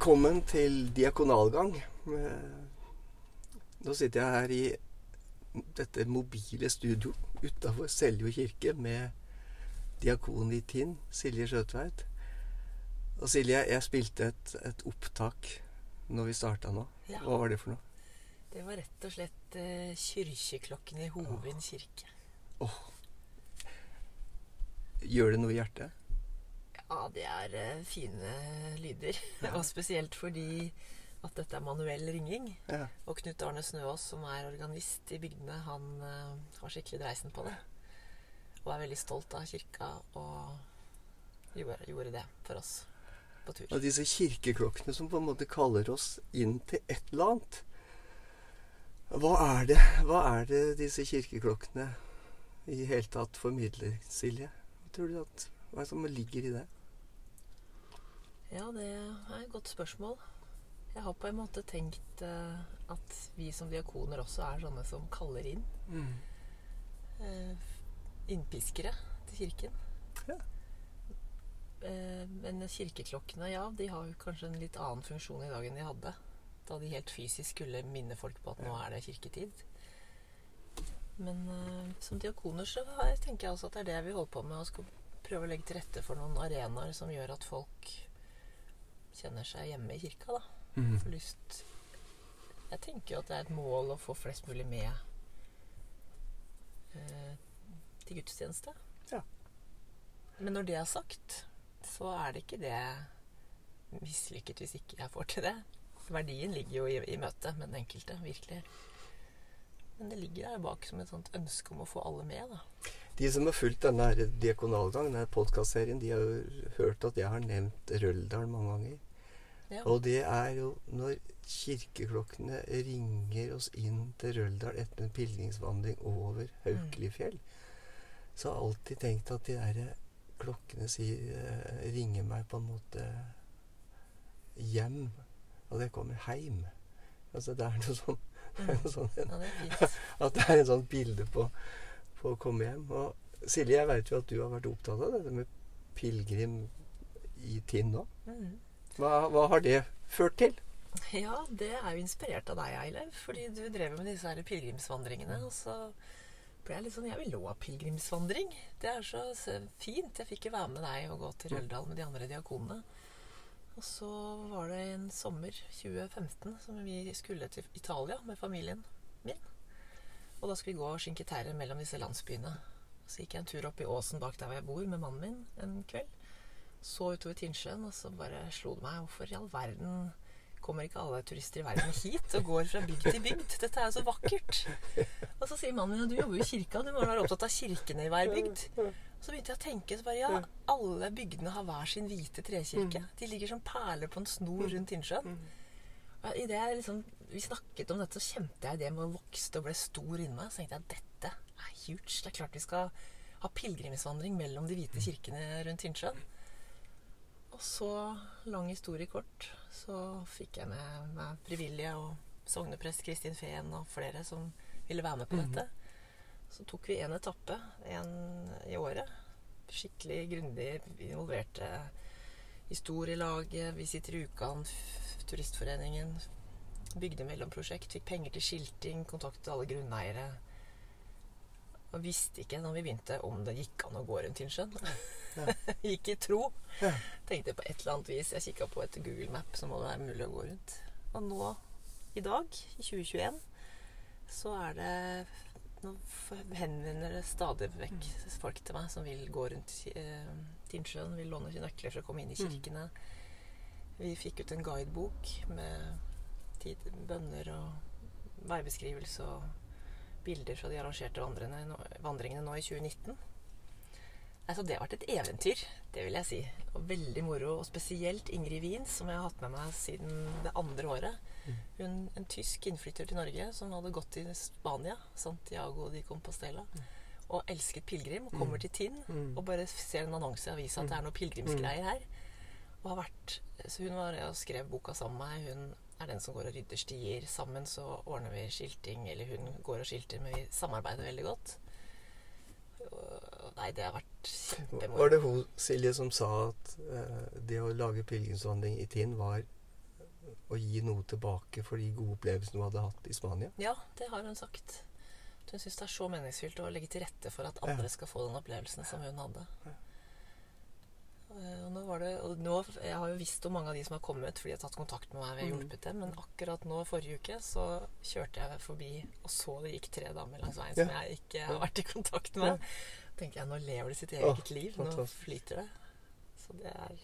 Velkommen til diakonalgang. Eh, Nå sitter jeg her i dette mobile studio utafor Seljo kirke med diakon i Tinn, Silje Skjøtveit. Og Silje, jeg spilte et, et opptak når vi starta nå. Hva var det for noe? Det var rett og slett eh, kirkeklokken i Hovin kirke. Gjør det noe i hjertet? Ja, det er eh, fine lyder. Ja. Og spesielt fordi at dette er manuell ringing. Ja. Og Knut Arne Snøås, som er organist i bygdene, han uh, har skikkelig dreisen på det. Og er veldig stolt av kirka og gjorde, gjorde det for oss på tur. Og disse kirkeklokkene som på en måte kaller oss inn til et eller annet. Hva er det, hva er det disse kirkeklokkene i hele tatt formidler, Silje? Tror du at, hva er det som ligger i det? Det er et godt spørsmål. Jeg har på en måte tenkt uh, at vi som diakoner også er sånne som kaller inn. eh, innpiskere til kirken. Ja. Uh, men kirkeklokkene, ja, de har kanskje en litt annen funksjon i dag enn de hadde. Da de helt fysisk skulle minne folk på at nå er det kirketid. Men som diakoner så tenker jeg også at det er det vi holder på med. Skal prøve å legge til rette for noen arenaer som gjør at folk kjenner seg hjemme i kirka. da. Mm. Får lyst Jeg tenker jo at det er et mål å få flest mulig med eh, til gudstjeneste. Ja. Men når det er sagt, så er det ikke det mislykket hvis ikke jeg får til det. Verdien ligger jo i, i møtet med den enkelte, virkelig. Men det ligger der bak som et sånt ønske om å få alle med, da. De som har fulgt denne diakonalgangen, diakonalgang, denne podkastserien, de har jo hørt at jeg har nevnt Røldal mange ganger. Ja. Og det er jo når kirkeklokkene ringer oss inn til Røldal etter en pilegrimsvandring over Haukelifjell, så har jeg alltid tenkt at de der klokkene sier, eh, ringer meg på en måte hjem. Og det kommer heim. Altså det er noe sånn, Mm. sånn ja, det at det er en sånn bilde på, på å komme hjem. Og Silje, jeg veit jo at du har vært opptatt av dette med pilegrim i Tinn nå. Mm. Hva, hva har det ført til? Ja, det er jo inspirert av deg, Eilev. Fordi du drev med disse her pilegrimsvandringene. Og så ble jeg litt sånn Jeg vil òg ha pilegrimsvandring. Det er så så fint. Jeg fikk jo være med deg og gå til Røldal med de andre diakonene. Og så var det en sommer 2015 som vi skulle til Italia med familien min. Og da skulle vi gå og skinke terre mellom disse landsbyene. Så gikk jeg en tur opp i åsen bak der hvor jeg bor med mannen min en kveld. Så utover Tinnsjøen, og så bare slo det meg hvorfor i all verden kommer ikke alle turister i verden hit og går fra bygd til bygd? Dette er jo så vakkert. Og så sier mannen min du jobber jo i kirka, du må være opptatt av kirkene i hver bygd. Så begynte jeg å tenke så bare, ja, alle bygdene har hver sin hvite trekirke. De ligger som perler på en snor rundt Tinnsjøen. Idet jeg liksom, vi snakket om dette, så kjente jeg det med å vokse og ble stor inni meg. Så tenkte jeg at dette er huge. Det er klart vi skal ha pilegrimsvandring mellom de hvite kirkene rundt Tynsjøen Og så, lang historie kort, så fikk jeg med meg frivillige og sogneprest Kristin Fehn og flere som ville være med på dette. Så tok vi en etappe en i året. Skikkelig grundig involverte historielaget, Vi sitter i Ukan, Turistforeningen, Bygdemellomprosjekt, fikk penger til skilting, kontaktet alle grunneiere. Og visste ikke når vi begynte om det gikk an å gå rundt Tinnsjøen. gikk i tro. Ja. Tenkte på et eller annet vis. Jeg kikka på et Google Map, så må det være mulig å gå rundt. Og nå, i dag, i 2021, så er det Nå henvender det stadig vekk folk til meg som vil gå rundt eh, Tinnsjøen, vil låne nøkler for å komme inn i kirkene. Vi fikk ut en guidebok med tid, bønner og veibeskrivelse og bilder fra de arrangerte vandrene, vandringene nå i 2019. Altså, det har vært et eventyr, det vil jeg si. Og veldig moro. Og spesielt Ingrid Wien, som jeg har hatt med meg siden det andre året. Hun, en tysk innflytter til Norge som hadde gått til Spania, Santiago de Compostela, og elsket pilegrim. Og kommer til Tinn og bare ser en annonse i avisa at det er noe pilegrimsgreier her. Og har vært, så hun var og skrev boka sammen med meg. Hun er den som går og rydder stier. Sammen så ordner vi skilting, eller hun går og skilter, men vi samarbeider veldig godt. Og, nei, det har vært kjempemoro. Var det hun, Silje, som sa at eh, det å lage pilegrimsvandring i Tinn var å gi noe tilbake for de gode opplevelsene hun hadde hatt i Spania. Ja, det har hun sagt. Hun syns det er så meningsfylt å legge til rette for at andre skal få den opplevelsen som hun hadde. Eh, Og nå var det, og nå, jeg har jo visst om mange av de som har kommet fordi de har tatt kontakt med meg. Vi har Mhm. hjulpet dem, Men akkurat nå forrige uke så kjørte jeg forbi og så det gikk tre damer langs veien Ja. som jeg ikke har vært i kontakt med. tenkte jeg, Nå lever de sitt eget Åh, liv. Nå flyter det. Så det er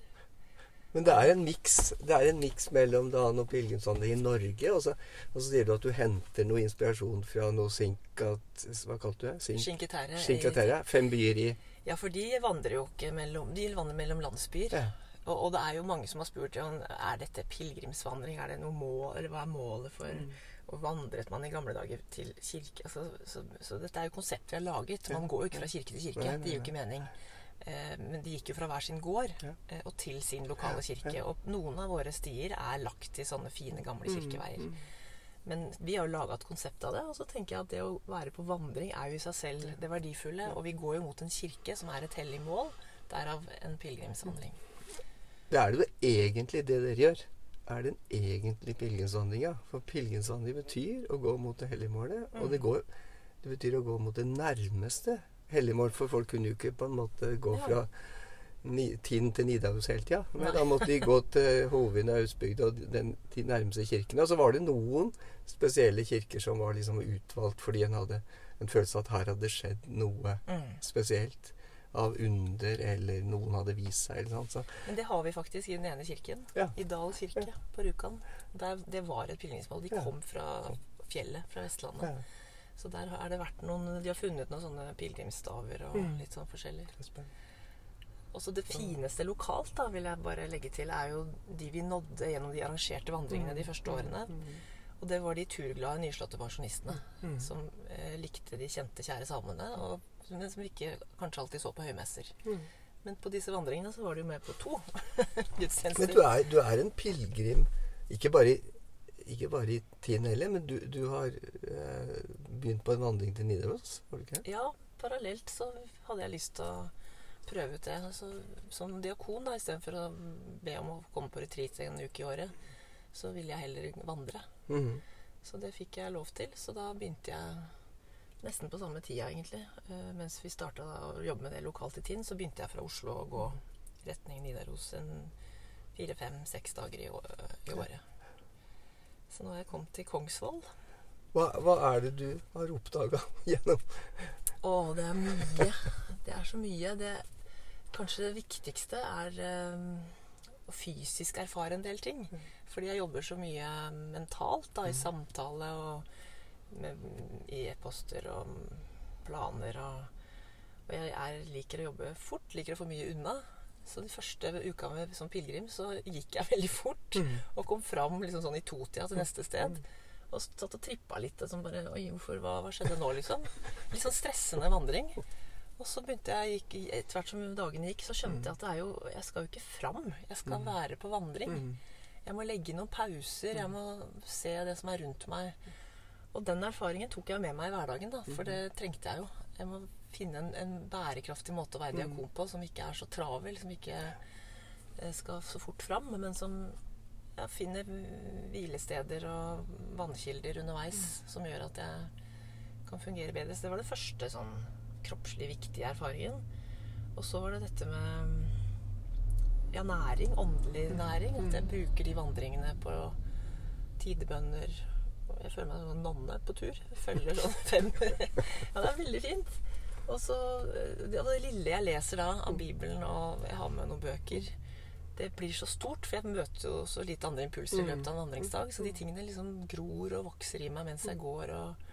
Men det er en miks Det er en miks mellom Dan og pilegrimsvandring i Norge, og så, og så sier du at du henter noe inspirasjon fra noe Sinkat... Hva kalte du det? Sink, Cinque Cinque Terre? Fem byer i Ja, for de vandrer jo ikke mellom De vandrer mellom landsbyer. ja. Og, og det er jo mange som har spurt om er dette pilegrimsvandring. Er det noe mål, eller hva er målet for Mm. Og vandret man i gamle dager til kirke? Altså, så, så dette er jo konsept vi har laget. Man går jo ikke fra kirke til kirke. Nei, nei, Det gir jo ikke mening. Eh, men de gikk jo fra hver sin gård eh, og til sin lokale kirke. Og noen av våre stier er lagt til sånne fine, gamle kirkeveier. Mm, Men vi har jo laga et konsept av det, og så tenker jeg at det å være på vandring er jo i seg selv det verdifulle. Og vi går jo mot en kirke som er et hellig mål. Derav en pilegrimsvandring. Det er det jo egentlig det dere gjør. Er det en egentlig pilegrimsvandring, ja. For pilegrimsvandring betyr å gå mot det hellige målet. Og det, går, det betyr å gå mot det nærmeste hellige mål. For folk kunne jo ikke på en måte gå fra Tinn til Nidaros hele tida. Men da måtte de gå til Hovin og Austbygd og den, de nærmeste kirkene. Og så var det noen spesielle kirker som var liksom utvalgt fordi en hadde en følelse av at her hadde skjedd noe Mm. spesielt. Av under, eller noen hadde vist seg. Eller sånt, så. Men det har vi faktisk i den ene kirken. Ja. I Dal kirke på Rjukan. Det var et pilegrimsmål. De Ja. kom fra fjellet, fra Vestlandet. Ja. Så der har det vært noen De har funnet noen sånne pilegrimsstaver og Mm. litt sånn forskjellig. Også det fineste lokalt, da, vil jeg bare legge til, er jo de vi nådde gjennom de arrangerte vandringene de første årene. Og det var de turglade, nyslåtte pensjonistene Mm. som eh, likte de kjente, kjære salmene, og, men som ikke kanskje alltid så på høymesser. Mm. Men på disse vandringene så var du med på to Men du er, du er en pilegrim, ikke bare ikke bare i tiden heller, men du, du har eh, begynt på en vandring til Nidaros, ikke? Ja, parallelt så hadde jeg lyst til å prøve ut det. Altså, som diakon, da, istedenfor å be om å komme på retreat en uke i året, så ville jeg heller vandre. Mhm. Så det fikk jeg lov til. Så da begynte jeg nesten på samme tida, egentlig. Eh, mens vi starta å jobbe med det lokalt i Tinn, så begynte jeg fra Oslo å gå retning Nidaros en fire, fem, seks dager i, i året. Så nå har jeg kommet til Kongsvoll. Hva, hva er det du har oppdaga gjennom Å, det er mye. Det er så mye. Det, kanskje det viktigste er eh, å fysisk erfare en del ting. Fordi jeg jobber så mye mentalt, da, i samtale og med, i e-poster og planer og Og jeg er, liker å jobbe fort, liker å få mye unna. Så de første uka med, som pilegrim så gikk jeg veldig fort. Og kom fram liksom sånn i totida til neste sted. Og satt og trippa litt. og Sånn bare, Oi, hvorfor, hva, hva skjedde nå, liksom? Litt sånn stressende vandring. Og så begynte jeg, gikk, etter hvert som dagene gikk, så skjønte jeg at det er jo, jeg skal jo ikke fram. Jeg skal være på vandring. Jeg må legge noen pauser. Jeg må se det som er rundt meg. Og den erfaringen tok jeg med meg i hverdagen, da, for det trengte jeg jo. Jeg må finne en, en bærekraftig måte å være diakon på som ikke er så travel, som ikke eh, skal så fort fram, men som ja, finner hvilesteder og vannkilder underveis som gjør at jeg kan fungere bedre. Så det var det første sånn kroppslig viktige erfaringen. Og så var det dette med ja, næring, åndelig næring. At jeg bruker de vandringene på tidebønner. Jeg føler meg som en nonne på tur. Jeg følger sånn fem Ja, det er veldig fint. Og så eh, det, det lille jeg leser da av Bibelen, og jeg har med noen bøker det blir så stort, for jeg møter jo så lite andre impulser i løpet av en vandringsdag. Så de tingene liksom gror og vokser i meg mens jeg går. Og,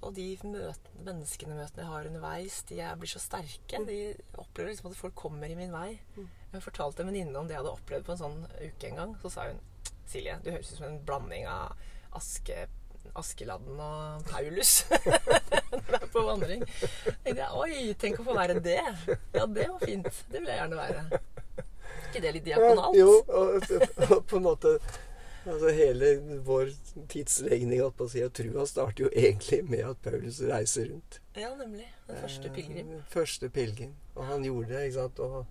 og de møtene, menneskene møtene jeg har underveis, de er, blir så sterke. De opplever liksom at folk kommer i min vei. Jeg fortalte en venninne om det jeg hadde opplevd på en sånn uke en gang. Så sa hun Silje, du høres ut som en blanding av Aske, Askeladden og Paulus når du er på vandring. Jeg tenkte, Oi, tenk å få være det. Ja, det var fint. Det vil jeg gjerne være. ikke det litt diakonalt? Ja, jo, og, og på en måte altså Hele vår tidsregning holdt på å si, og trua starter jo egentlig med at Paulus reiser rundt. Ja, nemlig. Den første pilegrim. Eh, Første pilegrim. Og han gjorde det, ikke sant. Og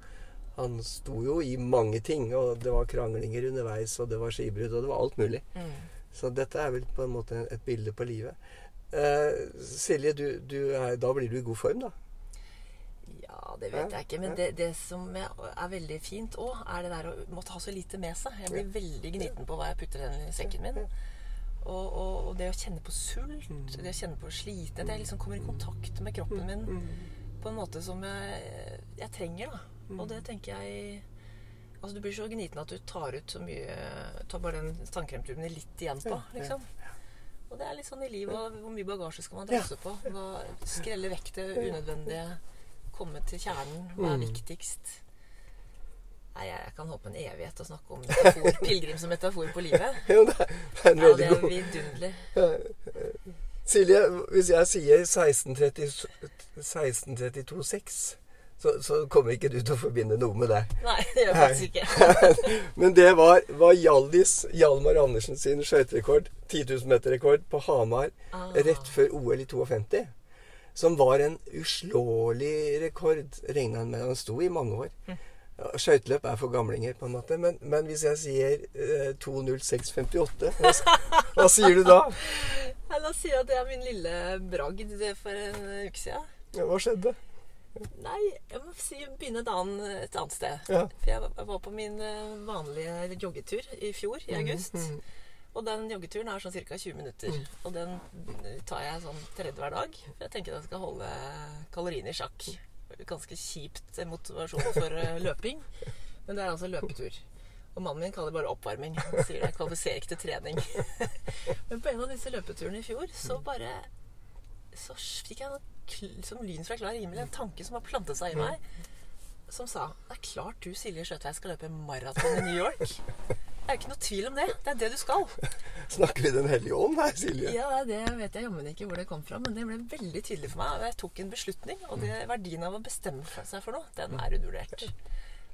han sto jo i mange ting, og det var kranglinger underveis, og det var skibrudd, og det var alt mulig. Mm. Så dette er vel på en måte et bilde på livet. Eh, Silje, du, du er, da blir du i god form, da? Ja, det vet jeg ikke. Men det, det som er veldig fint òg, er det der å måtte ha så lite med seg. Jeg blir veldig gniten på hva jeg putter i sekken min. Og, og, og det å kjenne på sult, det å kjenne på slitenhet Jeg liksom kommer i kontakt med kroppen min på en måte som jeg, jeg trenger, da. Og det tenker jeg Altså, du blir så gniten at du tar ut så mye Tar bare den tannkremtuben litt igjen på, liksom. Og det er litt sånn i livet. Hvor mye bagasje skal man drasse på? Hva, skrelle vekk det unødvendige. Komme til kjernen. Hva er viktigst? Nei, jeg kan håpe en evighet å snakke om metafor, pilegrim som metafor på livet. ja, det er en veldig god... Ja, det er vidunderlig. Silje, hvis jeg sier 1630 1632-6, så, så kommer ikke du til å forbinde noe med det. Nei, det gjør jeg faktisk ikke. Men det var, var Hjallis Hjalmar Andersen sin skøyterekord, 10 000 meter-rekord, på Hamar Ah. rett før OL i 52. Som var en uslåelig rekord, regna han med. Han sto i mange år. Hm. Skøyteløp er for gamlinger, på en måte. Men, men hvis jeg sier eh, 2.06,58, hva, hva sier du da? La Da sier jeg at det er min lille bragd for en uke siden. Ja, hva skjedde? Nei, jeg må si, begynne et annet, et annet sted. Ja. For jeg var- på min eh, vanlige joggetur i fjor, i august. Mhm. Og den joggeturen er sånn ca. 20 minutter. Og den tar jeg sånn tredje hver dag. For jeg tenker at jeg skal holde kaloriene i sjakk. Ganske kjipt motivasjon for eh, løping. Men det er altså løpetur. Og mannen min kaller det bare oppvarming. Han sier det kvalifiserer ikke til trening. Men på en av disse løpeturene i fjor så bare Så fikk jeg noe som lyn fra klar himmel. En tanke som har plantet seg i meg. Som sa Det er klart du, Silje Skjøtveit, skal løpe maraton i New York. Det er jo ikke noe tvil om det. Det er det du skal. Snakker vi Den hellige ånd her, Silje? Ja, det vet jeg jammen ikke hvor det kom fra, men det ble veldig tydelig for meg. Og jeg tok en beslutning, og det, verdien av å bestemme seg for noe, den er undervurdert.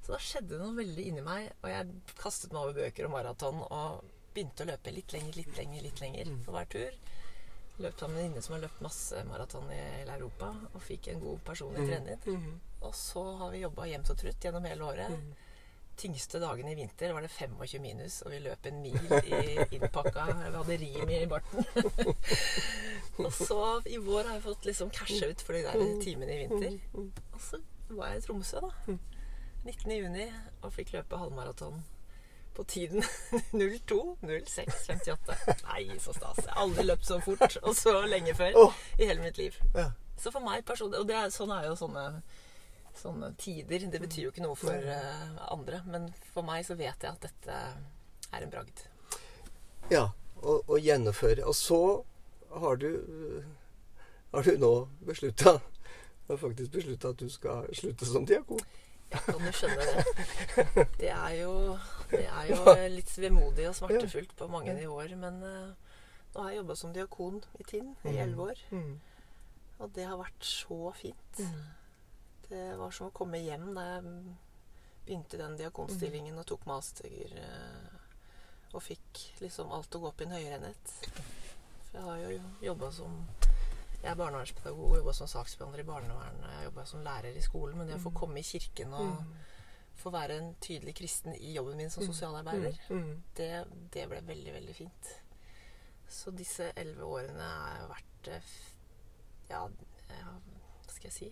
Så da skjedde det noe veldig inni meg, og jeg kastet meg over bøker og maraton og begynte å løpe litt lenger, litt lenger, litt lenger for hver tur. Løp sammen med en venninne som har løpt masse maraton i hele Europa, og fikk en god personlig trener. Og så har vi jobba jevnt og trutt gjennom hele året. Tyngste dagene i vinter var det 25 minus, og vi løp en mil i innpakka Vi hadde rim i barten. og så i vår har jeg fått liksom casha ut for de der timene i vinter. Og så var jeg i Tromsø, da. 19. juni, og fikk løpe halvmaraton på tiden 02.06,58. Nei, så stas. Jeg har aldri løpt så fort og så lenge før i hele mitt liv. Så for meg personlig Og det er, sånn er jo sånne, sånne tider. Det betyr jo ikke noe for eh, andre. Men for meg så vet jeg at dette er en bragd. Ja, og, og gjennomføre. Og så har du har du nå beslutta Du har faktisk beslutta at du skal slutte som diakon. Jeg kan jo skjønne det. Det er jo, det er jo litt vemodig og smertefullt på mange nivåer. Men eh, nå har jeg jobba som diakon i Tinn i elleve år. Mm. Og det har vært så fint. Det var som å komme hjem da jeg begynte den diakonstillingen og tok master. eh, Og fikk liksom alt å gå opp i en høyere enhet. For jeg har jo jobba som Jeg er barnevernspedagog og jobba som saksbehandler i barnevernet. Jeg har jobba som lærer i skolen. Men det å få komme i kirken og få være en tydelig kristen i jobben min som sosialarbeider, Mm. det, det ble veldig, veldig fint. Så disse elleve årene har vært eh, Ja, hva skal jeg si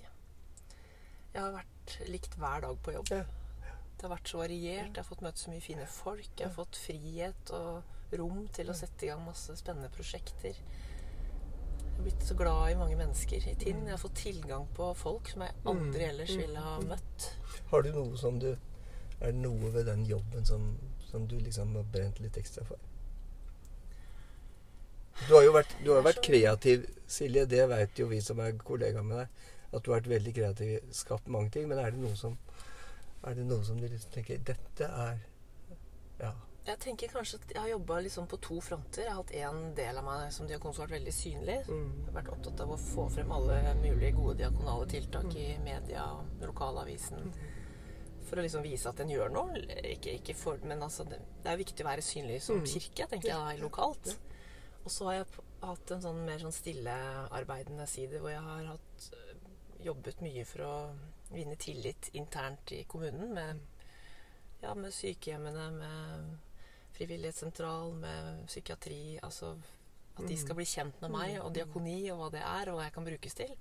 Jeg har vært likt hver dag på jobb. Det har vært så variert. Jeg har fått møte så mye fine folk. Jeg har fått frihet og rom til å sette i gang masse spennende prosjekter. Jeg har blitt så glad i mange mennesker i Tinn. Jeg har fått tilgang på folk som jeg aldri ellers ville ha møtt. Har du noe som du Er det noe ved den jobben som, som du liksom har brent litt ekstra for? Du har jo vært, du har vært kreativ, Silje. Det veit jo vi som er kollegaer med deg. At du har vært veldig kreativ, skapt mange ting. Men er det noe som Er det noe som du liksom tenker Dette er Ja. Jeg tenker kanskje at jeg har jobba liksom på to fronter. Jeg har hatt en del av meg som diakon som har vært veldig synlig. Mm. Jeg har vært opptatt av å få frem alle mulige gode diakonale tiltak i media og lokalavisen. For å liksom vise at en gjør noe. Ikke, ikke for, men altså, det, det er viktig å være synlig som kirke, tenker jeg, lokalt. Og så har jeg hatt en sånn mer sånn stillearbeidende side hvor jeg har hatt jobbet mye for å vinne tillit internt i kommunen med, ja, med sykehjemmene, med frivillighetssentral, med psykiatri. Altså at de skal bli kjent med meg og diakoni og hva det er, og hva jeg kan brukes til.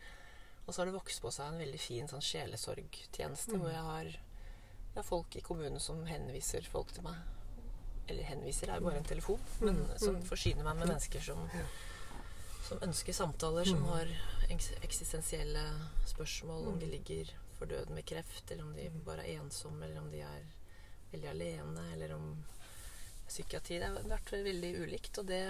Og så har det vokst på seg en veldig fin sånn sjelesorgtjeneste hvor jeg har, jeg har folk i kommunen som henviser folk til meg. Eller henviser er jo bare en telefon, men som forsyner meg med mennesker som, som ønsker samtaler, som har eksistensielle spørsmål, om de ligger for døden med kreft, eller om de bare er ensomme, eller om de er veldig alene, eller om psykiatri. Det har vært veldig ulikt, og det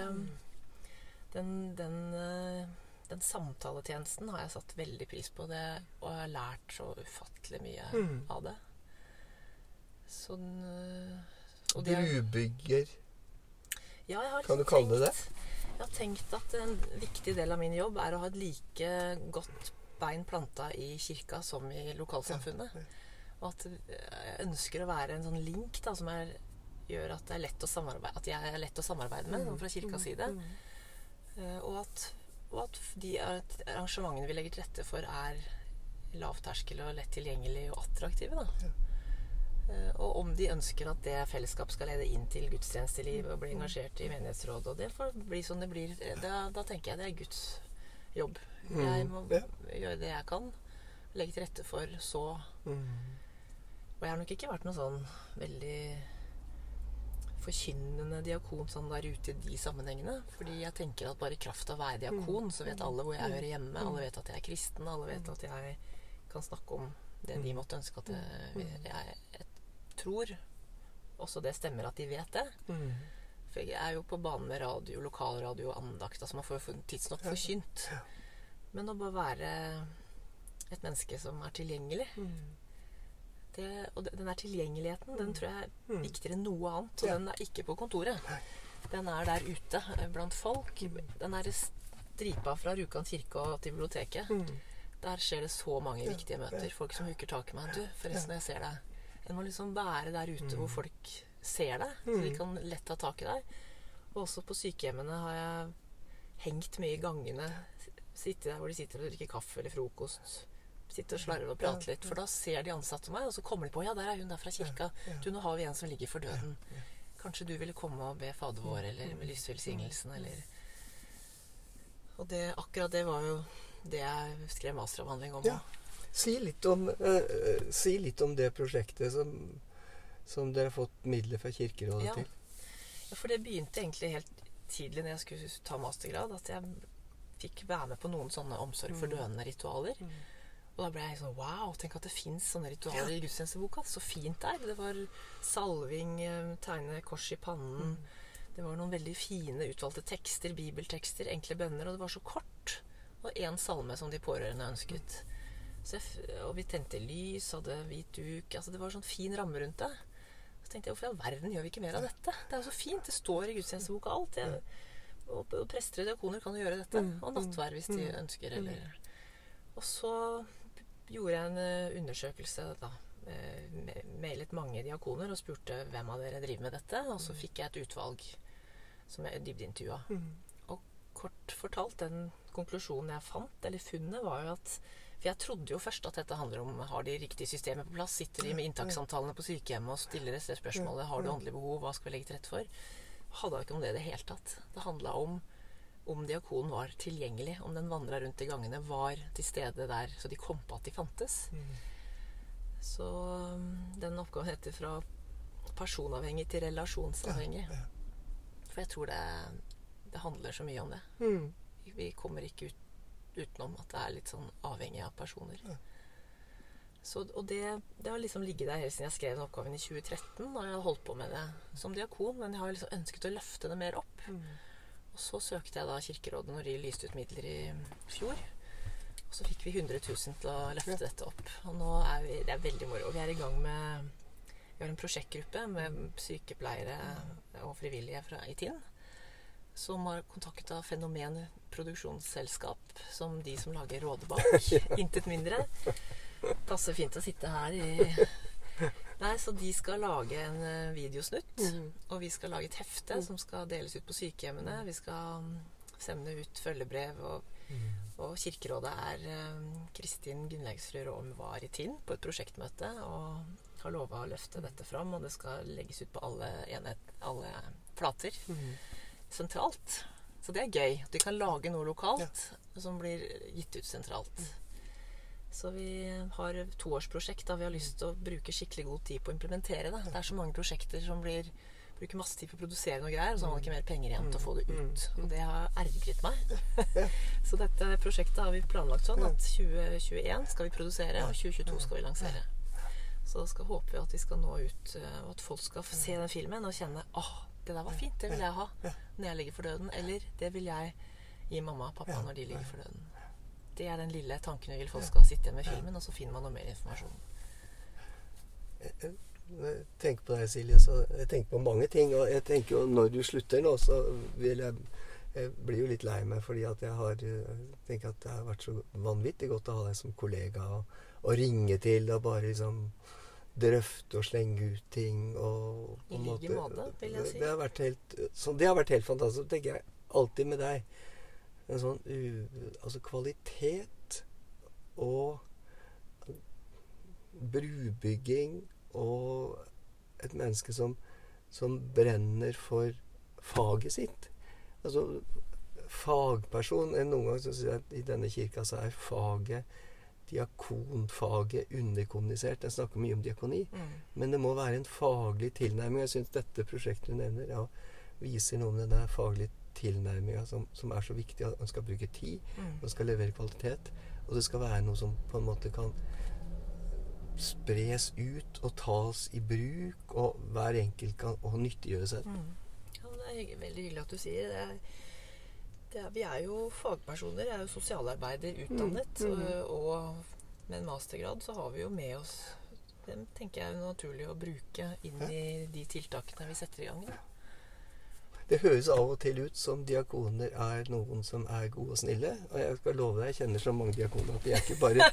den, den, eh, den samtaletjenesten har jeg satt veldig pris på, det, og jeg har lært så ufattelig mye Mm. av det. Sånn eh, og det er- Brubygger. ja, Kan du kalle det det? Jeg har tenkt at en viktig del av min jobb er å ha et like godt bein planta i kirka som i lokalsamfunnet. Og at jeg ønsker å være en sånn link da, som er, gjør at er at jeg er lett å samarbeide med fra kirkas side. Eh, Og at, og at de arrangementene vi legger til rette for, er lavterskel og lett tilgjengelig og attraktive. Da. Eh, Og om de ønsker at det fellesskap skal lede inn til gudstjenesteliv og bli engasjert i menighetsrådet. og det får bli som det blir, eh, da, da tenker jeg det er Guds jobb. Jeg må Ja. gjøre det jeg kan. Legge til rette for så Mm. Og jeg har nok ikke vært noe sånn veldig forkynnende diakon sånn der ute i de sammenhengene. Fordi jeg tenker at bare i kraft av å være diakon, så vet alle hvor jeg hører hjemme. Alle vet at jeg er kristen. Alle vet at jeg kan snakke om det de måtte ønske at jeg, jeg, jeg tror. Også det stemmer at de vet det. Mm. For jeg er jo på banen med radio, lokalradio og andakt. Altså man får jo tidsnok forkynt. Men å bare være et menneske som er tilgjengelig det, Og den der tilgjengeligheten, den tror jeg er viktigere enn noe annet. Og Ja. den er ikke på kontoret. Den er der ute eh, blant folk. Den er stripa fra Rjukan kirke og til biblioteket. Mm. Der skjer det så mange viktige møter. Folk som hooker tak i meg. Du, forresten, jeg ser deg. En må liksom være der ute hvor folk ser deg, så de kan lett ta tak i deg. Og også på sykehjemmene har jeg hengt mye i gangene. Sitte der hvor de sitter og drikker kaffe eller frokost. Sitte og slarve og prate litt. For da ser de ansatte meg, og så kommer de på Ja, der er hun der fra kirka. Du, nå har vi en som ligger for døden. Kanskje du ville komme og be Fader vår, eller med lysvelsignelsen, eller Og det, akkurat det var jo det jeg skrev masteravhandling om. Ja. Si litt om, eh, eh, si litt om det prosjektet som, som dere har fått midler fra Kirkerådet Ja. til. Ja, for det begynte egentlig helt tidlig når jeg skulle ta mastergrad, at jeg fikk være med på noen sånne omsorg for døende-ritualer. Og da ble jeg sånn Wow, tenk at det fins sånne ritualer i gudstjenesteboka. Så fint det er. Det var salving, eh, tegne kors i pannen. Det var noen veldig fine utvalgte tekster, bibeltekster, enkle bønner, og det var så kort. Og én salme som de pårørende ønsket. F- og vi tente lys, hadde hvit duk altså Det var sånn fin ramme rundt det. Så tenkte jeg hvorfor i all verden gjør vi ikke mer av dette? Det er jo så fint. Det står i gudstjenesteboka alt. Jeg, og, og prester og diakoner kan jo gjøre dette. Og nattvær hvis de ønsker. Eller. Og så gjorde jeg en eh, undersøkelse da. eh, Mailet mange diakoner og spurte hvem av dere driver med dette. Og så fikk jeg et utvalg som jeg dybdeintervjua. Og kort fortalt, den konklusjonen jeg fant, eller funnet, var jo at For jeg trodde jo først at dette handler om har de riktige systemer på plass. Sitter de med inntakssamtalene på sykehjemmet og stiller det spørsmålet har du åndelig behov, hva skal vi legge til rette for? Handla ikke om det i det hele tatt. Det handla om om diakonen var tilgjengelig, om den vandra rundt i gangene, var til stede der, så de kom på at de fantes. Så um, den oppgaven heter 'Fra personavhengig til relasjonsavhengig'. For jeg tror det, det handler så mye om det. Mm. Vi kommer ikke ut, utenom at det er litt sånn avhengig av personer. Så, og det, det har liksom ligget der helt siden jeg skrev den oppgaven i 2013. Og jeg har holdt på med det som diakon, men jeg har liksom ønsket å løfte det mer opp. Og så søkte jeg da Kirkerådet når de lyste ut midler i fjor. Og så fikk vi 100 000 til å løfte dette opp. Og nå er vi, det er veldig moro. Vi er i gang med Vi har en prosjektgruppe med sykepleiere og frivillige fra, i Tinn som har kontakta Fenomen produksjonsselskap, som de som lager Rådebakk. Intet mindre. Passer fint å sitte her i Nei, så de skal lage en videosnutt. videosnutt. Og vi skal lage et hefte som skal deles ut på sykehjemmene. Vi skal mm, sende ut følgebrev og Og Kirkerådet er eh, Kristin Gunnleiksrud Råm var i Tinn på et prosjektmøte og har lova å løfte dette fram, og det skal legges ut på alle, enhet, alle flater sentralt. Så det er gøy. At vi kan lage noe lokalt som blir gitt ut sentralt. Så vi har toårsprosjekt da vi har lyst til å bruke skikkelig god tid på å implementere det. Det er så mange prosjekter som blir bruker masse tid på å produsere noe greier, og så har man ikke mer penger igjen til å få det ut. Og det har ergret meg. så dette prosjektet har vi planlagt sånn at 2021 skal vi produsere, og 2022 skal vi lansere. Så skal håper vi at vi skal nå ut, eh, og at folk skal se den filmen og kjenne åh, det der var fint, det vil jeg ha når jeg ligger for døden. Eller det vil jeg gi mamma og pappa når de ligger for døden. Det er den lille tanken vi vil folk skal sitte igjen med filmen, og så finner man noe mer informasjon. Jeg tenker på deg, Silje, så jeg tenker på mange ting. Og jeg tenker jo når du slutter nå, så vil jeg Jeg blir jo litt lei meg fordi at jeg har jeg tenker at det har vært så vanvittig godt å ha deg som kollega og, og ringe til og bare liksom drøfte og slenge ut ting og I like måte, vil jeg si. Det, har vært helt, så det har vært helt fantastisk. Tenker jeg alltid med deg en sånn u, Altså kvalitet og brubygging og et menneske som, som brenner for faget sitt. Altså fagperson Noen ganger så sier jeg at i denne kirka så er faget diakonfaget underkommunisert. Jeg snakker mye om diakoni. Mm. Men det må være en faglig tilnærming. Jeg syns dette prosjektet du nevner, ja, viser noe om den faglige tilnærminga som, som, er så viktig. At man skal bruke tid, mm. man skal levere kvalitet. Og det skal være noe som på en måte kan spres ut og tas i bruk, og hver enkelt kan nyttiggjøre seg. Mm. Ja, det er veldig hyggelig at du sier det. Er vi er jo fagpersoner. Jeg er jo sosialarbeider utdannet. Mm. Mm. Og med en mastergrad så har vi jo med oss Det tenker jeg er naturlig å bruke inn i de tiltakene vi setter i gang. Det høres av og til ut som diakoner er noen som er gode og snille. Og jeg skal love deg, jeg kjenner så mange diakoner at de er ikke bare,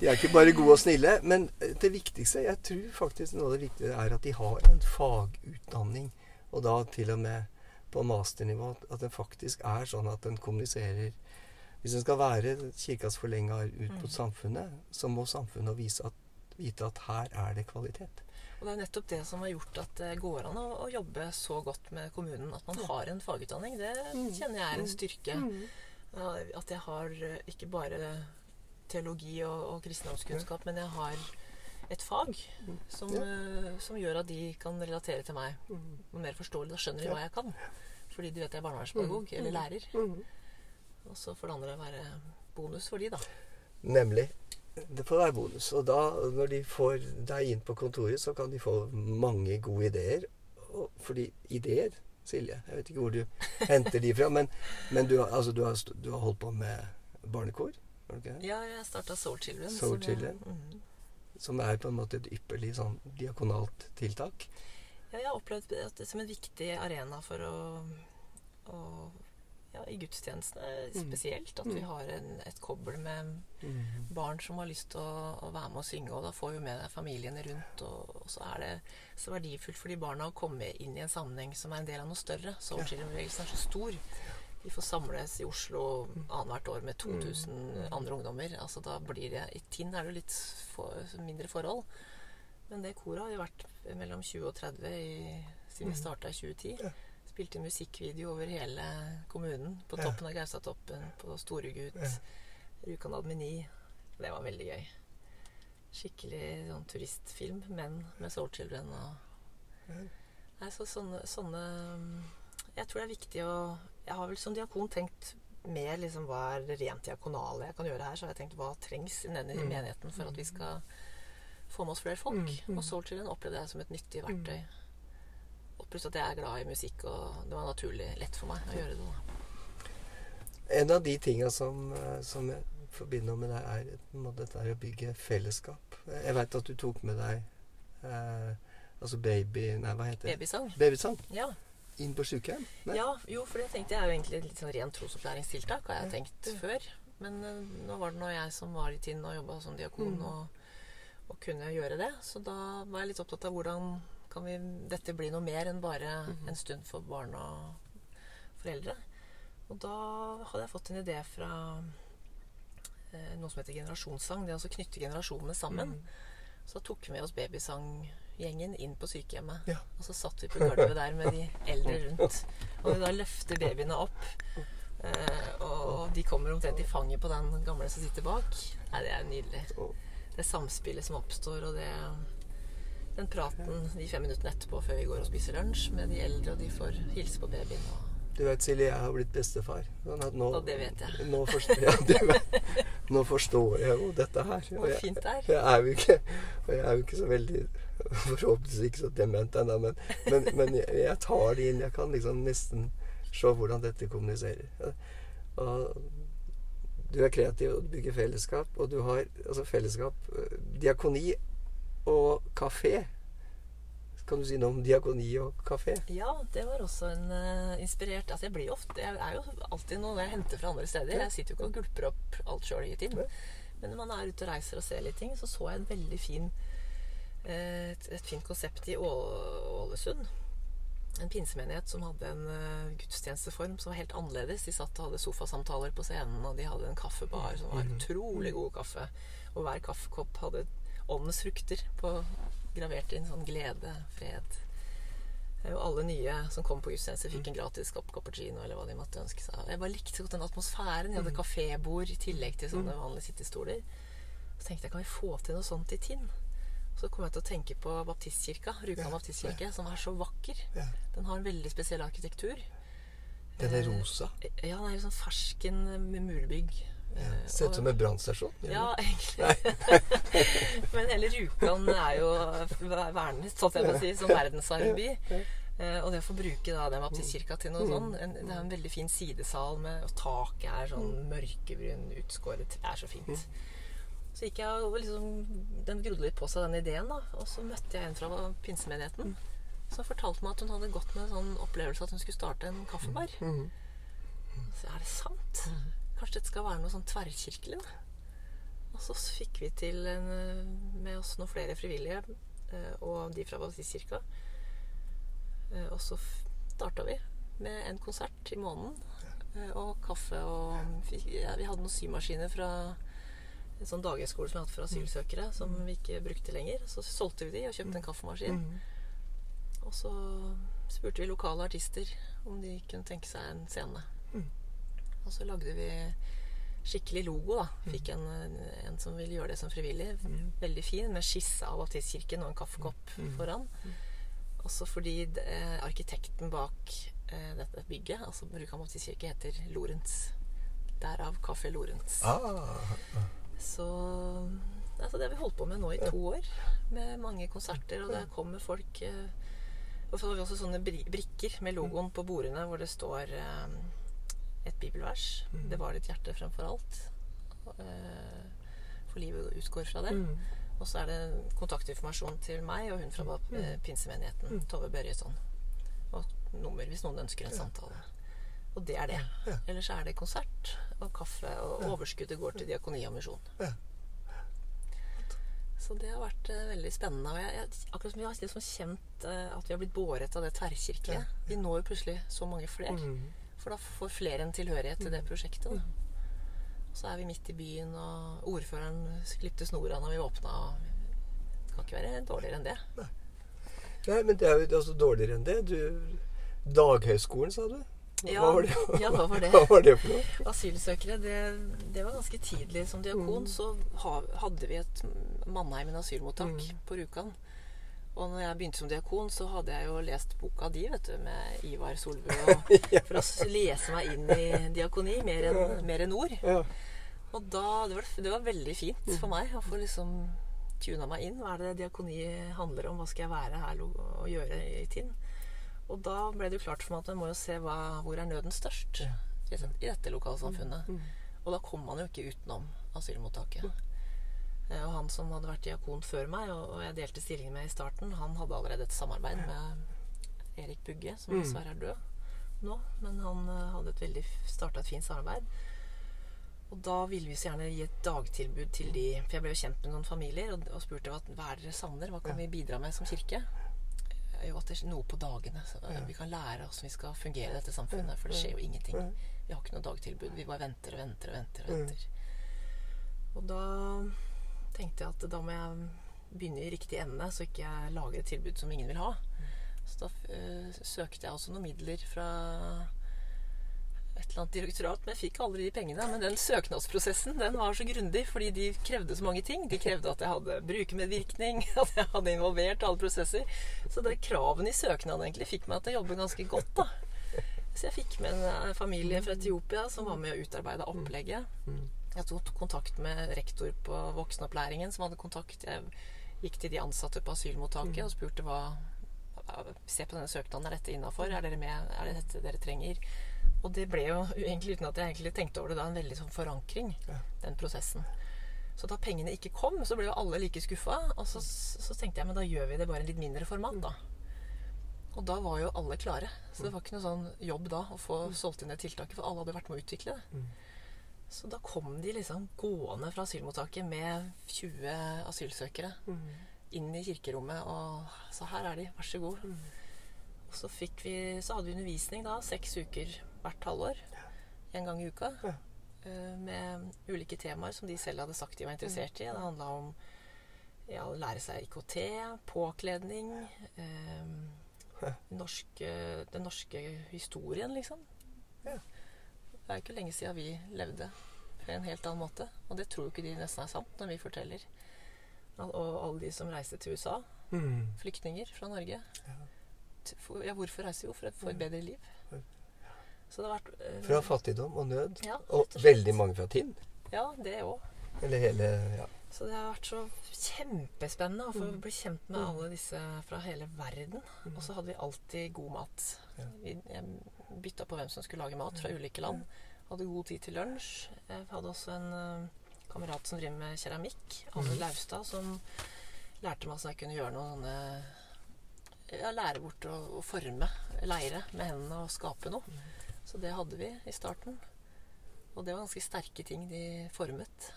de er ikke bare gode og snille. Men det viktigste, jeg tror faktisk noe av det viktige er at de har en fagutdanning. Og da til og med på masternivå at det faktisk er sånn at den kommuniserer Hvis den skal være kirkas forlenger ut mot mm. samfunnet, så må samfunnet vise at, vite at her er det kvalitet. Og Det er nettopp det som har gjort at det går an å, å jobbe så godt med kommunen. At man har en fagutdanning. Det mm. kjenner jeg er en mm. styrke. At jeg har ikke bare teologi og, og kristendomskunnskap, men jeg har et fag som, ja. uh, som, gjør at de kan relatere til meg Og mer forståelig. Da skjønner de hva jeg kan. Fordi de vet jeg er barnevernspedagog eller lærer. Og så får det andre være bonus for de, da. Nemlig. Det får være bonus. Og da, når de får deg inn på kontoret, så kan de få mange gode ideer. Og fordi ideer Silje, jeg vet ikke hvor du henter de fra, men, men du, altså, du, har, du, har, holdt på med barnekor? Ja, jeg starta Soul Children. Soul Children. Jeg, mm som er på en måte et ypperlig sånn diakonalt tiltak. Ja, jeg har opplevd det som en viktig arena for å, å ja, I gudstjenestene mm. spesielt. At vi mm. har en, et kobbel med mm. barn som har lyst til å, å, være med og synge. Og da får vi med deg familiene rundt. Og, og, så er det så verdifullt for de barna å komme inn i en sammenheng som er en del av noe større. Soulchildren-bevegelsen er så stor. Vi får samles i Oslo annethvert år med 2000 mm. andre ungdommer. Altså da blir det I Tinn er det litt for, mindre forhold. Men det koret har jo vært mellom 20 og 30 i, siden vi mm. starta i 2010. Spilte musikkvideo over hele kommunen. På toppen av Gaustatoppen, på Storegut, Rjukan Admini. Det var veldig gøy. Skikkelig sånn turistfilm, men med Soul Children og Nei, så sånne, sånne Jeg tror det er viktig å jeg har vel som diakon tenkt mer liksom hva er det rent diakonale jeg kan gjøre her. Så har jeg tenkt hva trengs i denne mm. menigheten for at vi skal få med oss flere folk. Mm. mm. Og Soul Children opplevde jeg som et nyttig verktøy. Og pluss at jeg er glad i musikk, og det var naturlig lett for meg å gjøre det. En av de tinga som, eh, som, jeg forbinder med deg, er dette er å bygge fellesskap. Jeg veit at du tok med deg eh, altså baby Nei, hva heter det? Babysang. Babysang. Ja inn på sykehjem? Ja, jo, for det tenkte jeg er jo egentlig litt sånn rent trosopplæringstiltak, har jeg tenkt før. Men uh, nå var det nå jeg som var i tiden og jobba som diakon mm. og, og, kunne gjøre det. Så da var jeg litt opptatt av hvordan kan vi, dette bli noe mer enn bare mm. en stund for barn og foreldre. Og da hadde jeg fått en idé fra eh, noe som heter generasjonssang. Det er altså knytte generasjonene sammen. Så tok vi med oss babysanggjengen inn på sykehjemmet. Ja. Og så satt vi på gulvet der med de eldre rundt. Og vi da løfter babyene opp. Eh, og de kommer omtrent i fanget på den gamle som sitter bak. Nei, det er nydelig. Det samspillet som oppstår, og det den praten de fem minuttene etterpå før vi går og spiser lunsj med de eldre, og de får hilse på babyen. Og Du vet, Silje, jeg har blitt bestefar. Sånn nå, Og det vet jeg. Nå forstår, ja, du vet, nå forstår jeg jo dette her. Hvor fint det er. Jeg er jo ikke, og jeg er jo ikke så veldig Forhåpentligvis ikke så dement ennå, men, men, men jeg, jeg tar det inn. Jeg kan liksom nesten se hvordan dette kommuniserer. Og du er kreativ og du bygger fellesskap, og du har altså fellesskap eh, Diakoni og kafé. Kan du si noe om diakoni og kafé? Ja, det var også en uh, inspirert Altså, jeg blir ofte Jeg er jo alltid noe jeg henter fra andre steder. Ja. Jeg sitter jo ikke og gulper opp alt sjøl i tiden. Men når man er ute og reiser og ser litt ting, så så jeg en veldig fin eh, et, et fint konsept i Å- Ålesund. En pinsemenighet som hadde en uh, gudstjenesteform som var helt annerledes. De satt og hadde sofasamtaler på scenen, og de hadde en kaffebar som var utrolig god kaffe. Og hver kaffekopp hadde åndens frukter på, gravert inn sånn glede, fred. Og alle nye som kom på gudstjeneste, fikk en gratis kopp cappuccino eller hva de måtte ønske seg. Jeg bare likte så godt den atmosfæren. Jeg hadde kafébord i tillegg til sånne vanlige sittestoler. Så tenkte jeg, kan vi få til noe sånt i Tinn? Så kom jeg til å tenke på baptistkirka, Rjukan Ja, baptistkirke, som er så vakker. Ja. Den har en veldig spesiell arkitektur. Den er Eh, rosa. Ja, den er sånn fersken med murbygg. Eh, Ser ut som en brannstasjon. ja, egentlig. Men hele Rjukan er jo vernet, sånn jeg må si, som verdensarvby. Eh, og det å få bruke da den baptistkirka til noe sånn Det er en veldig fin sidesal, med, og taket er sånn mørkebrun, utskåret. Det er så fint. Så gikk jeg og liksom Den grodde litt på seg, den ideen, da. Og så møtte jeg en fra pinsemenigheten som fortalte meg at hun hadde gått med en sånn opplevelse at hun skulle starte en kaffebar. Så er det sant? Kanskje dette skal være noe sånn tverrkirkelig? da? Og så fikk vi til en, eh, med oss noen flere frivillige, eh, og de fra Baptistkirka. Eh, Og så starta vi med en konsert i måneden. Og kaffe og fikk- ja, Vi hadde noen symaskiner fra en sånn daghøyskole som vi hadde for asylsøkere, som vi ikke brukte lenger. Så solgte vi de og kjøpte en kaffemaskin. Mhm. Og så spurte vi lokale artister om de kunne tenke seg en scene. Mm. Og så lagde vi skikkelig logo, da. Fikk en, en som ville gjøre det som frivillig. Veldig fin, med skisse av baptistkirken og en kaffekopp foran. Også fordi det, eh, arkitekten bak eh, dette bygget, altså Rjukan baptistkirke, heter Lorentz. Derav Kafé Lorentz. Ah, Så altså det har vi holdt på med nå i to år. Med mange konserter, og der kommer folk eh, Og så har vi også sånne bri brikker med logoen på bordene hvor det står eh, et bibelvers. Mm. Det var ditt hjerte fremfor alt. Eh, for livet utgår fra det. Mm. Og så er det kontaktinformasjon til meg og hun fra mm. eh, pinsemenigheten. Tove Børjesson. Og nummer hvis noen ønsker en samtale. Og det er det. Ja. Ellers er det konsert og kaffe, og overskuddet går til diakoni og misjon. Ja. Så det har vært uh, veldig spennende. Og jeg, jeg, akkurat som vi har liksom kjent uh, at vi har blitt båret av det tverrkirkelige. Ja, Vi når jo plutselig så mange flere. Mhm. For da får flere en tilhørighet til det prosjektet. Da. Så er vi midt i byen, og ordføreren klipte snora når vi åpna. Det kan ikke være dårligere enn det. Nei, men det er jo altså dårligere enn det. Du, Daghøyskolen, sa du? Hva Ja, var det? ja, hva var det? Hva var det for noe? Asylsøkere, det, det var ganske tidlig. Som diakon Mm. så hadde vi et Mannheimen asylmottak Mm. på Rjukan. Og når jeg begynte som diakon, så hadde jeg jo lest boka di, vet du, med Ivar Solbø. ja. for å lese meg inn i diakoni, mer enn mer enn ord. Ja. Og da, det var, det var veldig fint for meg å få liksom tuna meg inn. Hva er det diakoni handler om? Hva skal jeg være her og gjøre i Tinn? Og da ble det jo klart for meg at man må jo se hva, hvor er nøden størst Ja. i, dette- lokalsamfunnet. Mm. Og da kom man jo ikke utenom asylmottaket. Eh, Og han som hadde vært diakon før meg, og jeg delte stillingen med i starten, han hadde allerede et samarbeid med Erik Bugge, som Mm. dessverre er død nå. Men han eh, hadde et veldig starta et fint samarbeid. Og da ville vi så gjerne gi et dagtilbud til de For jeg ble jo kjent med noen familier og, og spurte hva, hva er dere savner, hva kan vi bidra med som kirke? jo at det er noe på dagene. Så Vi kan lære hvordan vi skal fungere i dette samfunnet. For det skjer jo ingenting. Vi har ikke noe dagtilbud. Vi bare venter og venter og venter. og venter. Og da tenkte jeg at da må jeg begynne i riktig ende, så ikke jeg lager et tilbud som ingen vil ha. Så da uh, søkte jeg også noen midler fra et eller annet direktorat, men jeg fikk aldri de pengene. Men den søknadsprosessen den var så grundig, fordi de krevde så mange ting. De krevde at jeg hadde brukermedvirkning, at jeg hadde involvert alle prosesser. Så det kravene i søknaden egentlig fikk meg til å jobbe ganske godt, da. Så jeg fikk med en eh, familie fra Etiopia som var med å utarbeide opplegget. Mm. Jeg tok kontakt med rektor på voksenopplæringen, som hadde kontakt. Jeg gikk til de ansatte på asylmottaket og spurte hva Se på denne søknaden, er dette innafor? Er dere med? Er det dette dere trenger? Og det ble jo, egentlig uten at jeg egentlig tenkte over det, da en veldig sånn forankring, Ja. den prosessen. Så da pengene ikke kom, så ble jo alle like skuffa. Og så, så tenkte jeg men da gjør vi det bare i litt mindre format, da. Og da var jo alle klare. Så det var ikke noe sånn jobb da å få solgt inn det tiltaket, for alle hadde vært med å utvikle det. Så da kom de liksom gående fra asylmottaket med 20 asylsøkere Mm. inn i kirkerommet og sa her er de, vær så god. Og så, fikk vi, så hadde vi undervisning da, seks uker hvert halvår. En gang i uka. Ja. eh, Med ulike temaer som de selv hadde sagt de var interessert i. Det handla om ja, å lære seg IKT, påkledning eh, norske, Den norske historien, liksom. Ja. Det er ikke lenge siden vi levde på en helt annen måte. Og det tror jo ikke de nesten er sant når vi forteller. Og alle de som reiste til USA, Mm. flyktninger fra Norge. Ja. For- Ja, hvorfor reiser Jo, for å få et bedre liv. Så det har vært øh, Fra fattigdom og nød. Ja, Og veldig mange fra Tinn. Ja, det òg. Eller hele ja. Så det har vært så kjempespennende å få bli kjent med alle disse fra hele verden. Og så hadde vi alltid god mat. Ja. Vi jeg bytta på hvem som skulle lage mat fra ulike land. Hadde god tid til lunsj. Jeg hadde også en eh, kamerat som driver med keramikk, Anne Laustad, som lærte meg hvordan jeg kunne gjøre noe sånne ja, Lære bort å, å forme leire med hendene og skape noe. Så det hadde vi i starten. Og det var ganske sterke ting de formet.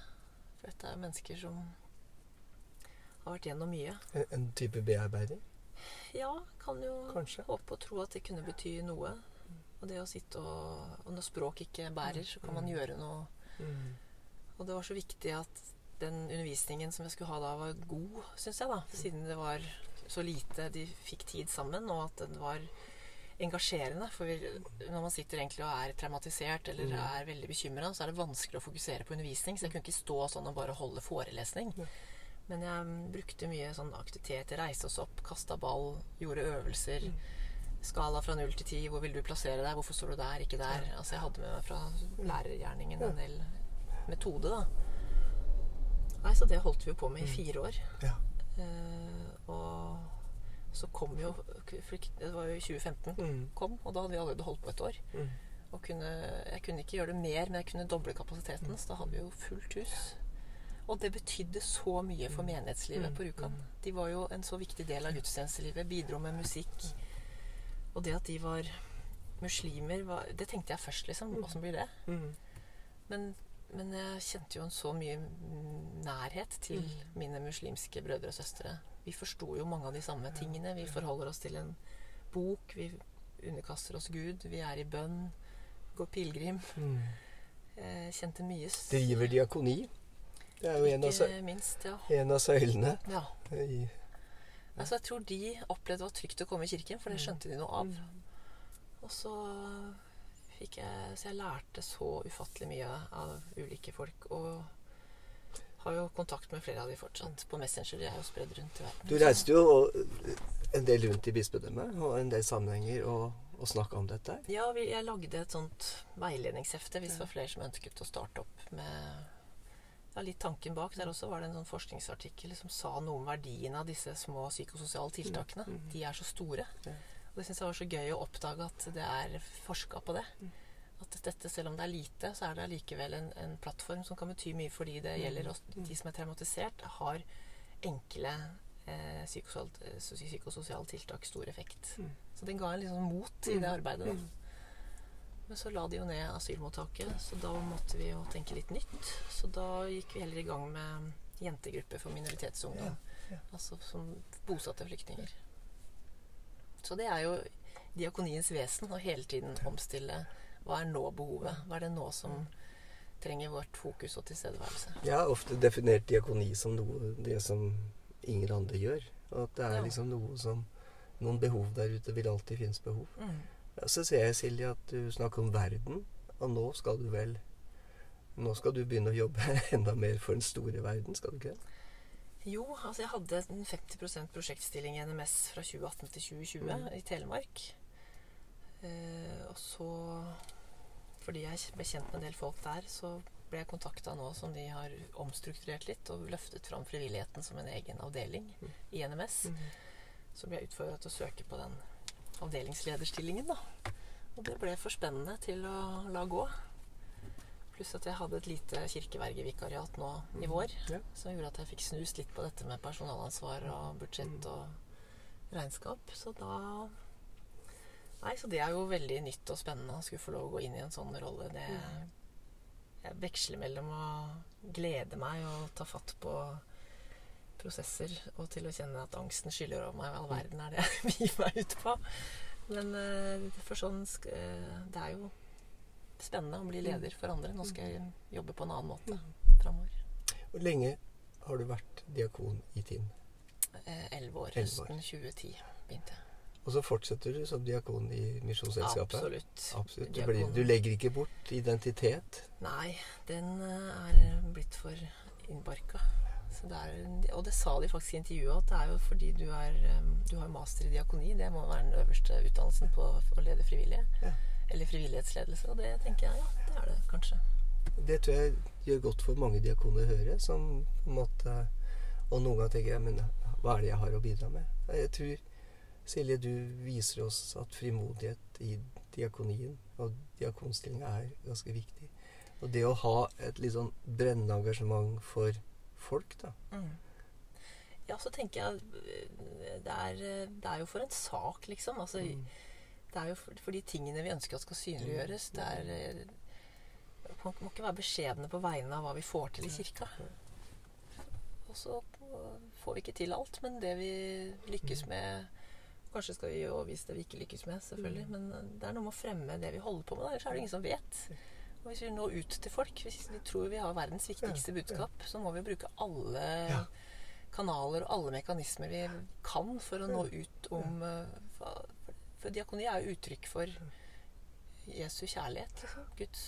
For dette er mennesker som har vært gjennom mye. En, en type bearbeiding, Ja, kan jo kanskje. håpe og tro at det kunne bety noe. Og det å sitte og Og når språk ikke bærer, så kan man gjøre noe. Mm. Og det var så viktig at den undervisningen som jeg skulle ha da, var god, syns jeg, da. Siden det var så lite de fikk tid sammen, og at den var engasjerende. For vi, når man sitter egentlig og er traumatisert eller er veldig bekymra, så er det vanskelig å fokusere på undervisning. Så jeg kunne ikke stå sånn og bare holde forelesning. Men jeg mm, brukte mye sånn aktivitet. Reiste oss opp, kasta ball, gjorde øvelser. Skala fra null til ti. Hvor vil du plassere deg? Hvorfor står du der, ikke der? Altså Jeg hadde med meg fra lærergjerningen en del metode, da. Nei, Så det holdt vi jo på med i fire år. Ja. Uh, og så kom jo Det var jo i 2015 Mm. kom, og da hadde vi allerede holdt på et år. Mm. Og kunne, jeg kunne ikke gjøre det mer, men jeg kunne doble kapasiteten. Så da hadde vi jo fullt hus. Og det betydde så mye for menighetslivet på Rjukan. De var jo en så viktig del av gudstjenestelivet. Bidro med musikk. Og det at de var muslimer, var, det tenkte jeg først, liksom. Åssen blir det? Mm. Men, men jeg kjente jo en så mye nærhet til mine muslimske brødre og søstre. Vi forsto jo mange av de samme tingene. Vi forholder oss til en bok. Vi underkaster oss Gud. Vi er i bønn. Går pilegrim. Mm. Jeg kjente mye Driver diakoni. Det er jo en av, minst, ja. en av søylene ja. i Altså, jeg tror de opplevde det var trygt å komme i kirken, for det skjønte de noe av. Og så fikk jeg Så jeg lærte så ufattelig mye av ulike folk. Og har jo kontakt med flere av de fortsatt på Messenger. De er jo spredd rundt i verden. Du reiste jo en del rundt i bispedømmet og en del sammenhenger og, og snakka om dette. Ja, vi, jeg lagde et sånt veiledningshefte hvis det var flere som ønsket å starte opp med ja, litt tanken bak. Der også var det en sånn forskningsartikkel som sa noe om verdien av disse små psykososiale tiltakene. De er så store. Ja. Og det syns jeg var så gøy å oppdage at det er forska på det. At dette, selv om det er lite, så er det allikevel en, en plattform som kan bety mye fordi det gjelder oss, de som er traumatisert, har enkle eh, psykososiale, eh, psykososiale tiltak stor effekt. Så den ga en liksom mot i det arbeidet. da. Men så la de jo ned asylmottaket, så da måtte vi jo tenke litt nytt. Så da gikk vi heller i gang med jentegrupper for minoritetsungdom. Ja, ja. Altså som bosatte flyktninger. Så det er jo diakoniens vesen å hele tiden omstille. Hva er nå behovet? Hva er det nå som trenger vårt fokus og tilstedeværelse? Jeg har ofte definert diakoni som noe det som ingen andre gjør. Og at det er Ja. liksom noe som Noen behov der ute vil alltid finnes behov. Mm. Så ser jeg, Silje, at du snakker om verden. Og nå skal du vel Nå skal du begynne å jobbe enda mer for den store verden, skal du ikke? Jo, altså jeg hadde en 50 prosjektstilling i NMS fra 2018 til 2020 Mm. i Telemark. Eh, og så, fordi jeg ble kjent med en del folk der, så ble jeg kontakta nå som de har omstrukturert litt og løftet fram frivilligheten som en egen avdeling i NMS. Så ble jeg utfordra til å søke på den avdelingslederstillingen, da. Og det ble for spennende til å la gå. Pluss at jeg hadde et lite kirkevergevikariat nå i vår. Ja. Som gjorde at jeg fikk snust litt på dette med personalansvar og budsjett og regnskap. Så da Nei, så det er jo veldig nytt og spennende å skulle få lov å gå inn i en sånn rolle. Det Jeg veksler mellom å glede meg og ta fatt på prosesser, og til å kjenne at angsten skyller over meg. All verden er det jeg gir meg ut på? Men eh, for sånn eh, Det er jo spennende å bli leder for andre. Nå skal jeg jobbe på en annen måte framover. Hvor lenge har du vært diakon i Tinn? Eh, Elleve år. Høsten 2010 begynte jeg. Og så fortsetter du som diakon i Misjonsselskapet? Absolutt. Absolutt. Du, blir, du legger ikke bort identitet? Nei, den er blitt for innbarka. Det er, og det sa de faktisk i intervjuet, at det er jo fordi du, er, du har master i diakoni. Det må være den øverste utdannelsen på å lede frivillige. Ja. Eller frivillighetsledelse. Og det tenker jeg, ja, det er det kanskje. Det tror jeg gjør godt for mange diakoner å høre. Som på en måte Og noen ganger tenker jeg Men hva er det jeg har å bidra med? Jeg tror, Silje, du viser oss at frimodighet i diakonien og diakonstillinga er ganske viktig. Og det å ha et litt sånn brennende engasjement for folk, da. Mm. Ja, så tenker jeg eh, det er, eh, det er jo for en sak, liksom. Altså, Mm. Det er jo for, for de tingene vi ønsker at skal synliggjøres. Det er eh, Man må ikke være beskjedne på vegne av hva vi får til i kirka. Og så får vi ikke til alt, men det vi lykkes med Kanskje skal vi jo vise det vi ikke lykkes med, selvfølgelig. Men eh, det er noe med å fremme det vi holder på med. Ellers er det ingen som vet. Og hvis vi når ut til folk, hvis vi tror vi har verdens viktigste budskap, så må vi bruke alle kanaler og alle mekanismer vi kan for å nå ut om eh, for, for diakoni er jo uttrykk for Jesu kjærlighet. Liksom. Guds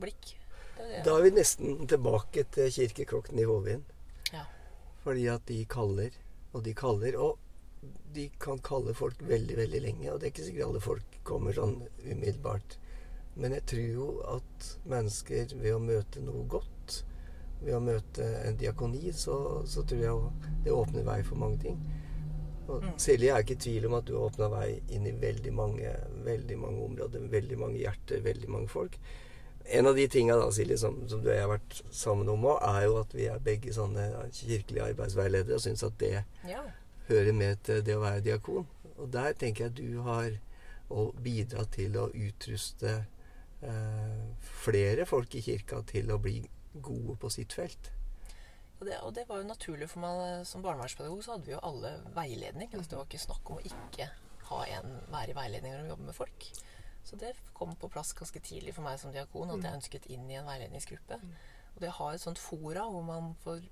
blikk. Det det. Da er vi nesten tilbake til kirkeklokken i Hovin. Ja. Fordi at de kaller, og de kaller. Og de kan kalle folk veldig, veldig lenge. Og det er ikke sikkert alle folk kommer sånn umiddelbart. Men jeg tror jo at mennesker ved å møte noe godt, ved å møte en diakoni, så, så tror jeg det åpner vei for mange ting. Og Mm. Silje, jeg er ikke i tvil om at du har åpna vei inn i veldig mange, veldig mange områder, veldig mange hjerter, veldig mange folk. En av de tinga da, Silje, som, som du og jeg har vært sammen om òg, er jo at vi er begge sånne kirkelige arbeidsveiledere og syns at det ja. hører med til det å være diakon. Og der tenker jeg du har å bidra til å utruste flere folk i kirka til å bli gode på sitt felt. Og det, og det var jo naturlig for meg som barnevernspedagog, så hadde vi jo alle veiledning. Altså, det var ikke snakk om å ikke ha en være i veiledning når vi jobber med folk. Så det kom på plass ganske tidlig for meg som diakon at jeg ønsket inn i en veiledningsgruppe. Og det å ha et sånt fora hvor man får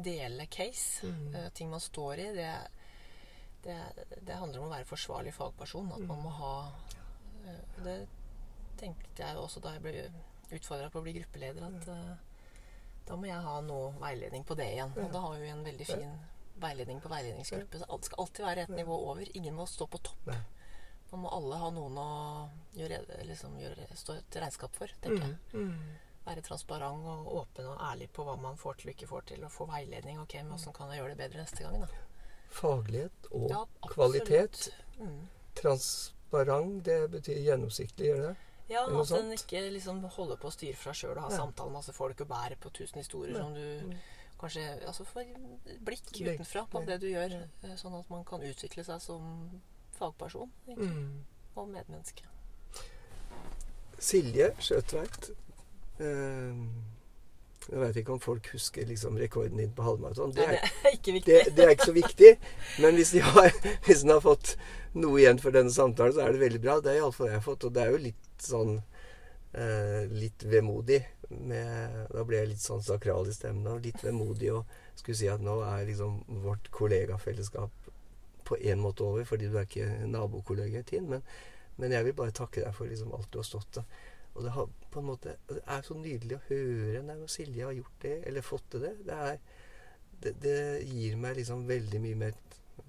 dele case, Mm. eh, ting man står i, det, det, det handler om å være forsvarlig fagperson. At man må ha eh, og Det tenkte jeg også da jeg ble utfordra på å bli gruppeleder, at eh, da må jeg ha noe veiledning på det igjen. Og da har vi en veldig fin veiledning på veiledningsgruppe. Så alt skal alltid være et nivå over. Ingen må stå på topp. Man må alle ha noen å gjøre, liksom, gjøre, stå til regnskap for, tenker jeg. Mm. Være transparent og åpen og ærlig på hva man får til og ikke får til. Og få veiledning. Ok, men åssen kan jeg gjøre det bedre neste gang, da? Faglighet og Ja, kvalitet. Mm. Transparent, det betyr gjennomsiktig, gjør det? Ja, at en ikke liksom holder på å styre fra sjøl og ha Ja. samtale med masse folk og bærer på tusen historier Ja. som du Mm. kanskje Altså får blikk utenfra på det du gjør, eh, sånn at man kan utvikle seg som fagperson Mm. og medmenneske. Silje Skjøtveit, eh, Jeg vet ikke om folk husker liksom rekorden din på halvmaraton. Det, er- det det, det er ikke så viktig. Men hvis de har, hvis har fått noe igjen for denne samtalen, så er det veldig bra. Det er iallfall jeg har fått. Og det er jo litt sånn eh, Litt vemodig. Med, da ble jeg litt sånn sakral i stemmen. Og litt vemodig og skulle si at nå er liksom vårt kollegafellesskap på en måte over, fordi du er ikke nabokollega i Tinn. Men, men jeg vil bare takke deg for liksom alt du har stått for. Og det, har på en måte, det er så nydelig å høre når Silje har gjort det, eller fått til det. Det, er, det, det gir meg liksom veldig mye mer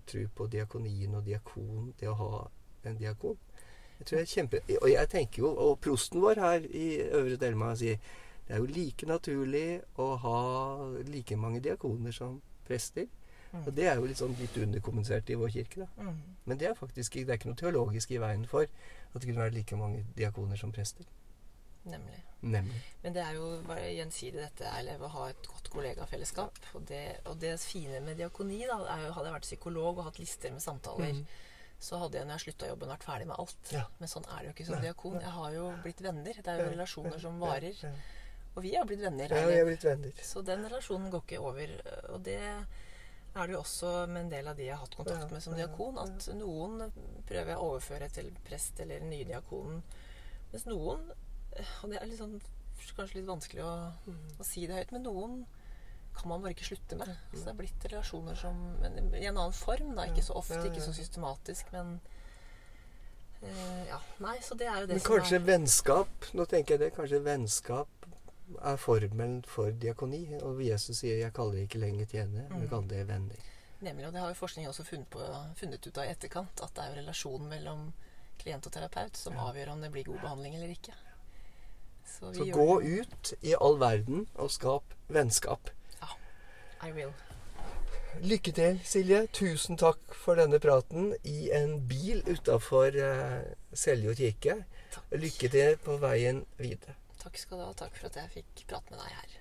tro på diakonien og diakon. Det å ha en diakon. Jeg tror jeg kjempe... Og jeg tenker jo, og prosten vår her i Øvre Delma sier det er jo like naturlig å ha like mange diakoner som prester. Mm. Og det er jo sånn litt underkommunisert i vår kirke, da. Mm. Men det er faktisk det er ikke noe teologisk i veien for at det kunne være like mange diakoner som prester. Nemlig. Nemlig. Men det er jo bare gjensidig dette å ha et godt kollegafellesskap. Og det, og det fine med diakoni da, er jo, Hadde jeg vært psykolog og hatt lister med samtaler, Mm. så hadde jeg når jeg slutta jobben, vært ferdig med alt. Ja. Men sånn er det jo ikke som Nei, diakon. nei. Jeg har jo blitt venner. Det er jo relasjoner som varer. Og vi har blitt venner. ja, vi er blitt venner. Så den relasjonen går ikke over. Og det er det jo også med en del av de jeg har hatt kontakt med som diakon, at noen prøver jeg å overføre til prest eller den nye diakonen. Mens noen Og det er litt sånn, kanskje litt vanskelig å, å si det høyt, men noen kan man bare ikke slutte med. Så det er blitt relasjoner som men I en annen form, da. Ikke så ofte, ikke så systematisk, men eh, Ja. Nei, så det er jo det Men som kanskje er vennskap Nå tenker jeg det. Kanskje vennskap er formelen for diakoni. Og Jesus sier 'jeg kaller det ikke lenger tjenere, men Mm. kaller det venner'. Nemlig, og det har jo forskning også funnet, på, funnet ut av i etterkant, at det er jo relasjonen mellom klient og terapeut som Ja. avgjør om det blir god behandling eller ikke. Så, Så gå det. ut i all verden og skap vennskap. Ja. I will. Lykke til, Silje. Tusen takk for denne praten i en bil utafor uh, Seljord kirke. Lykke til på veien videre. Takk skal du ha. Takk for at jeg fikk prate med deg her.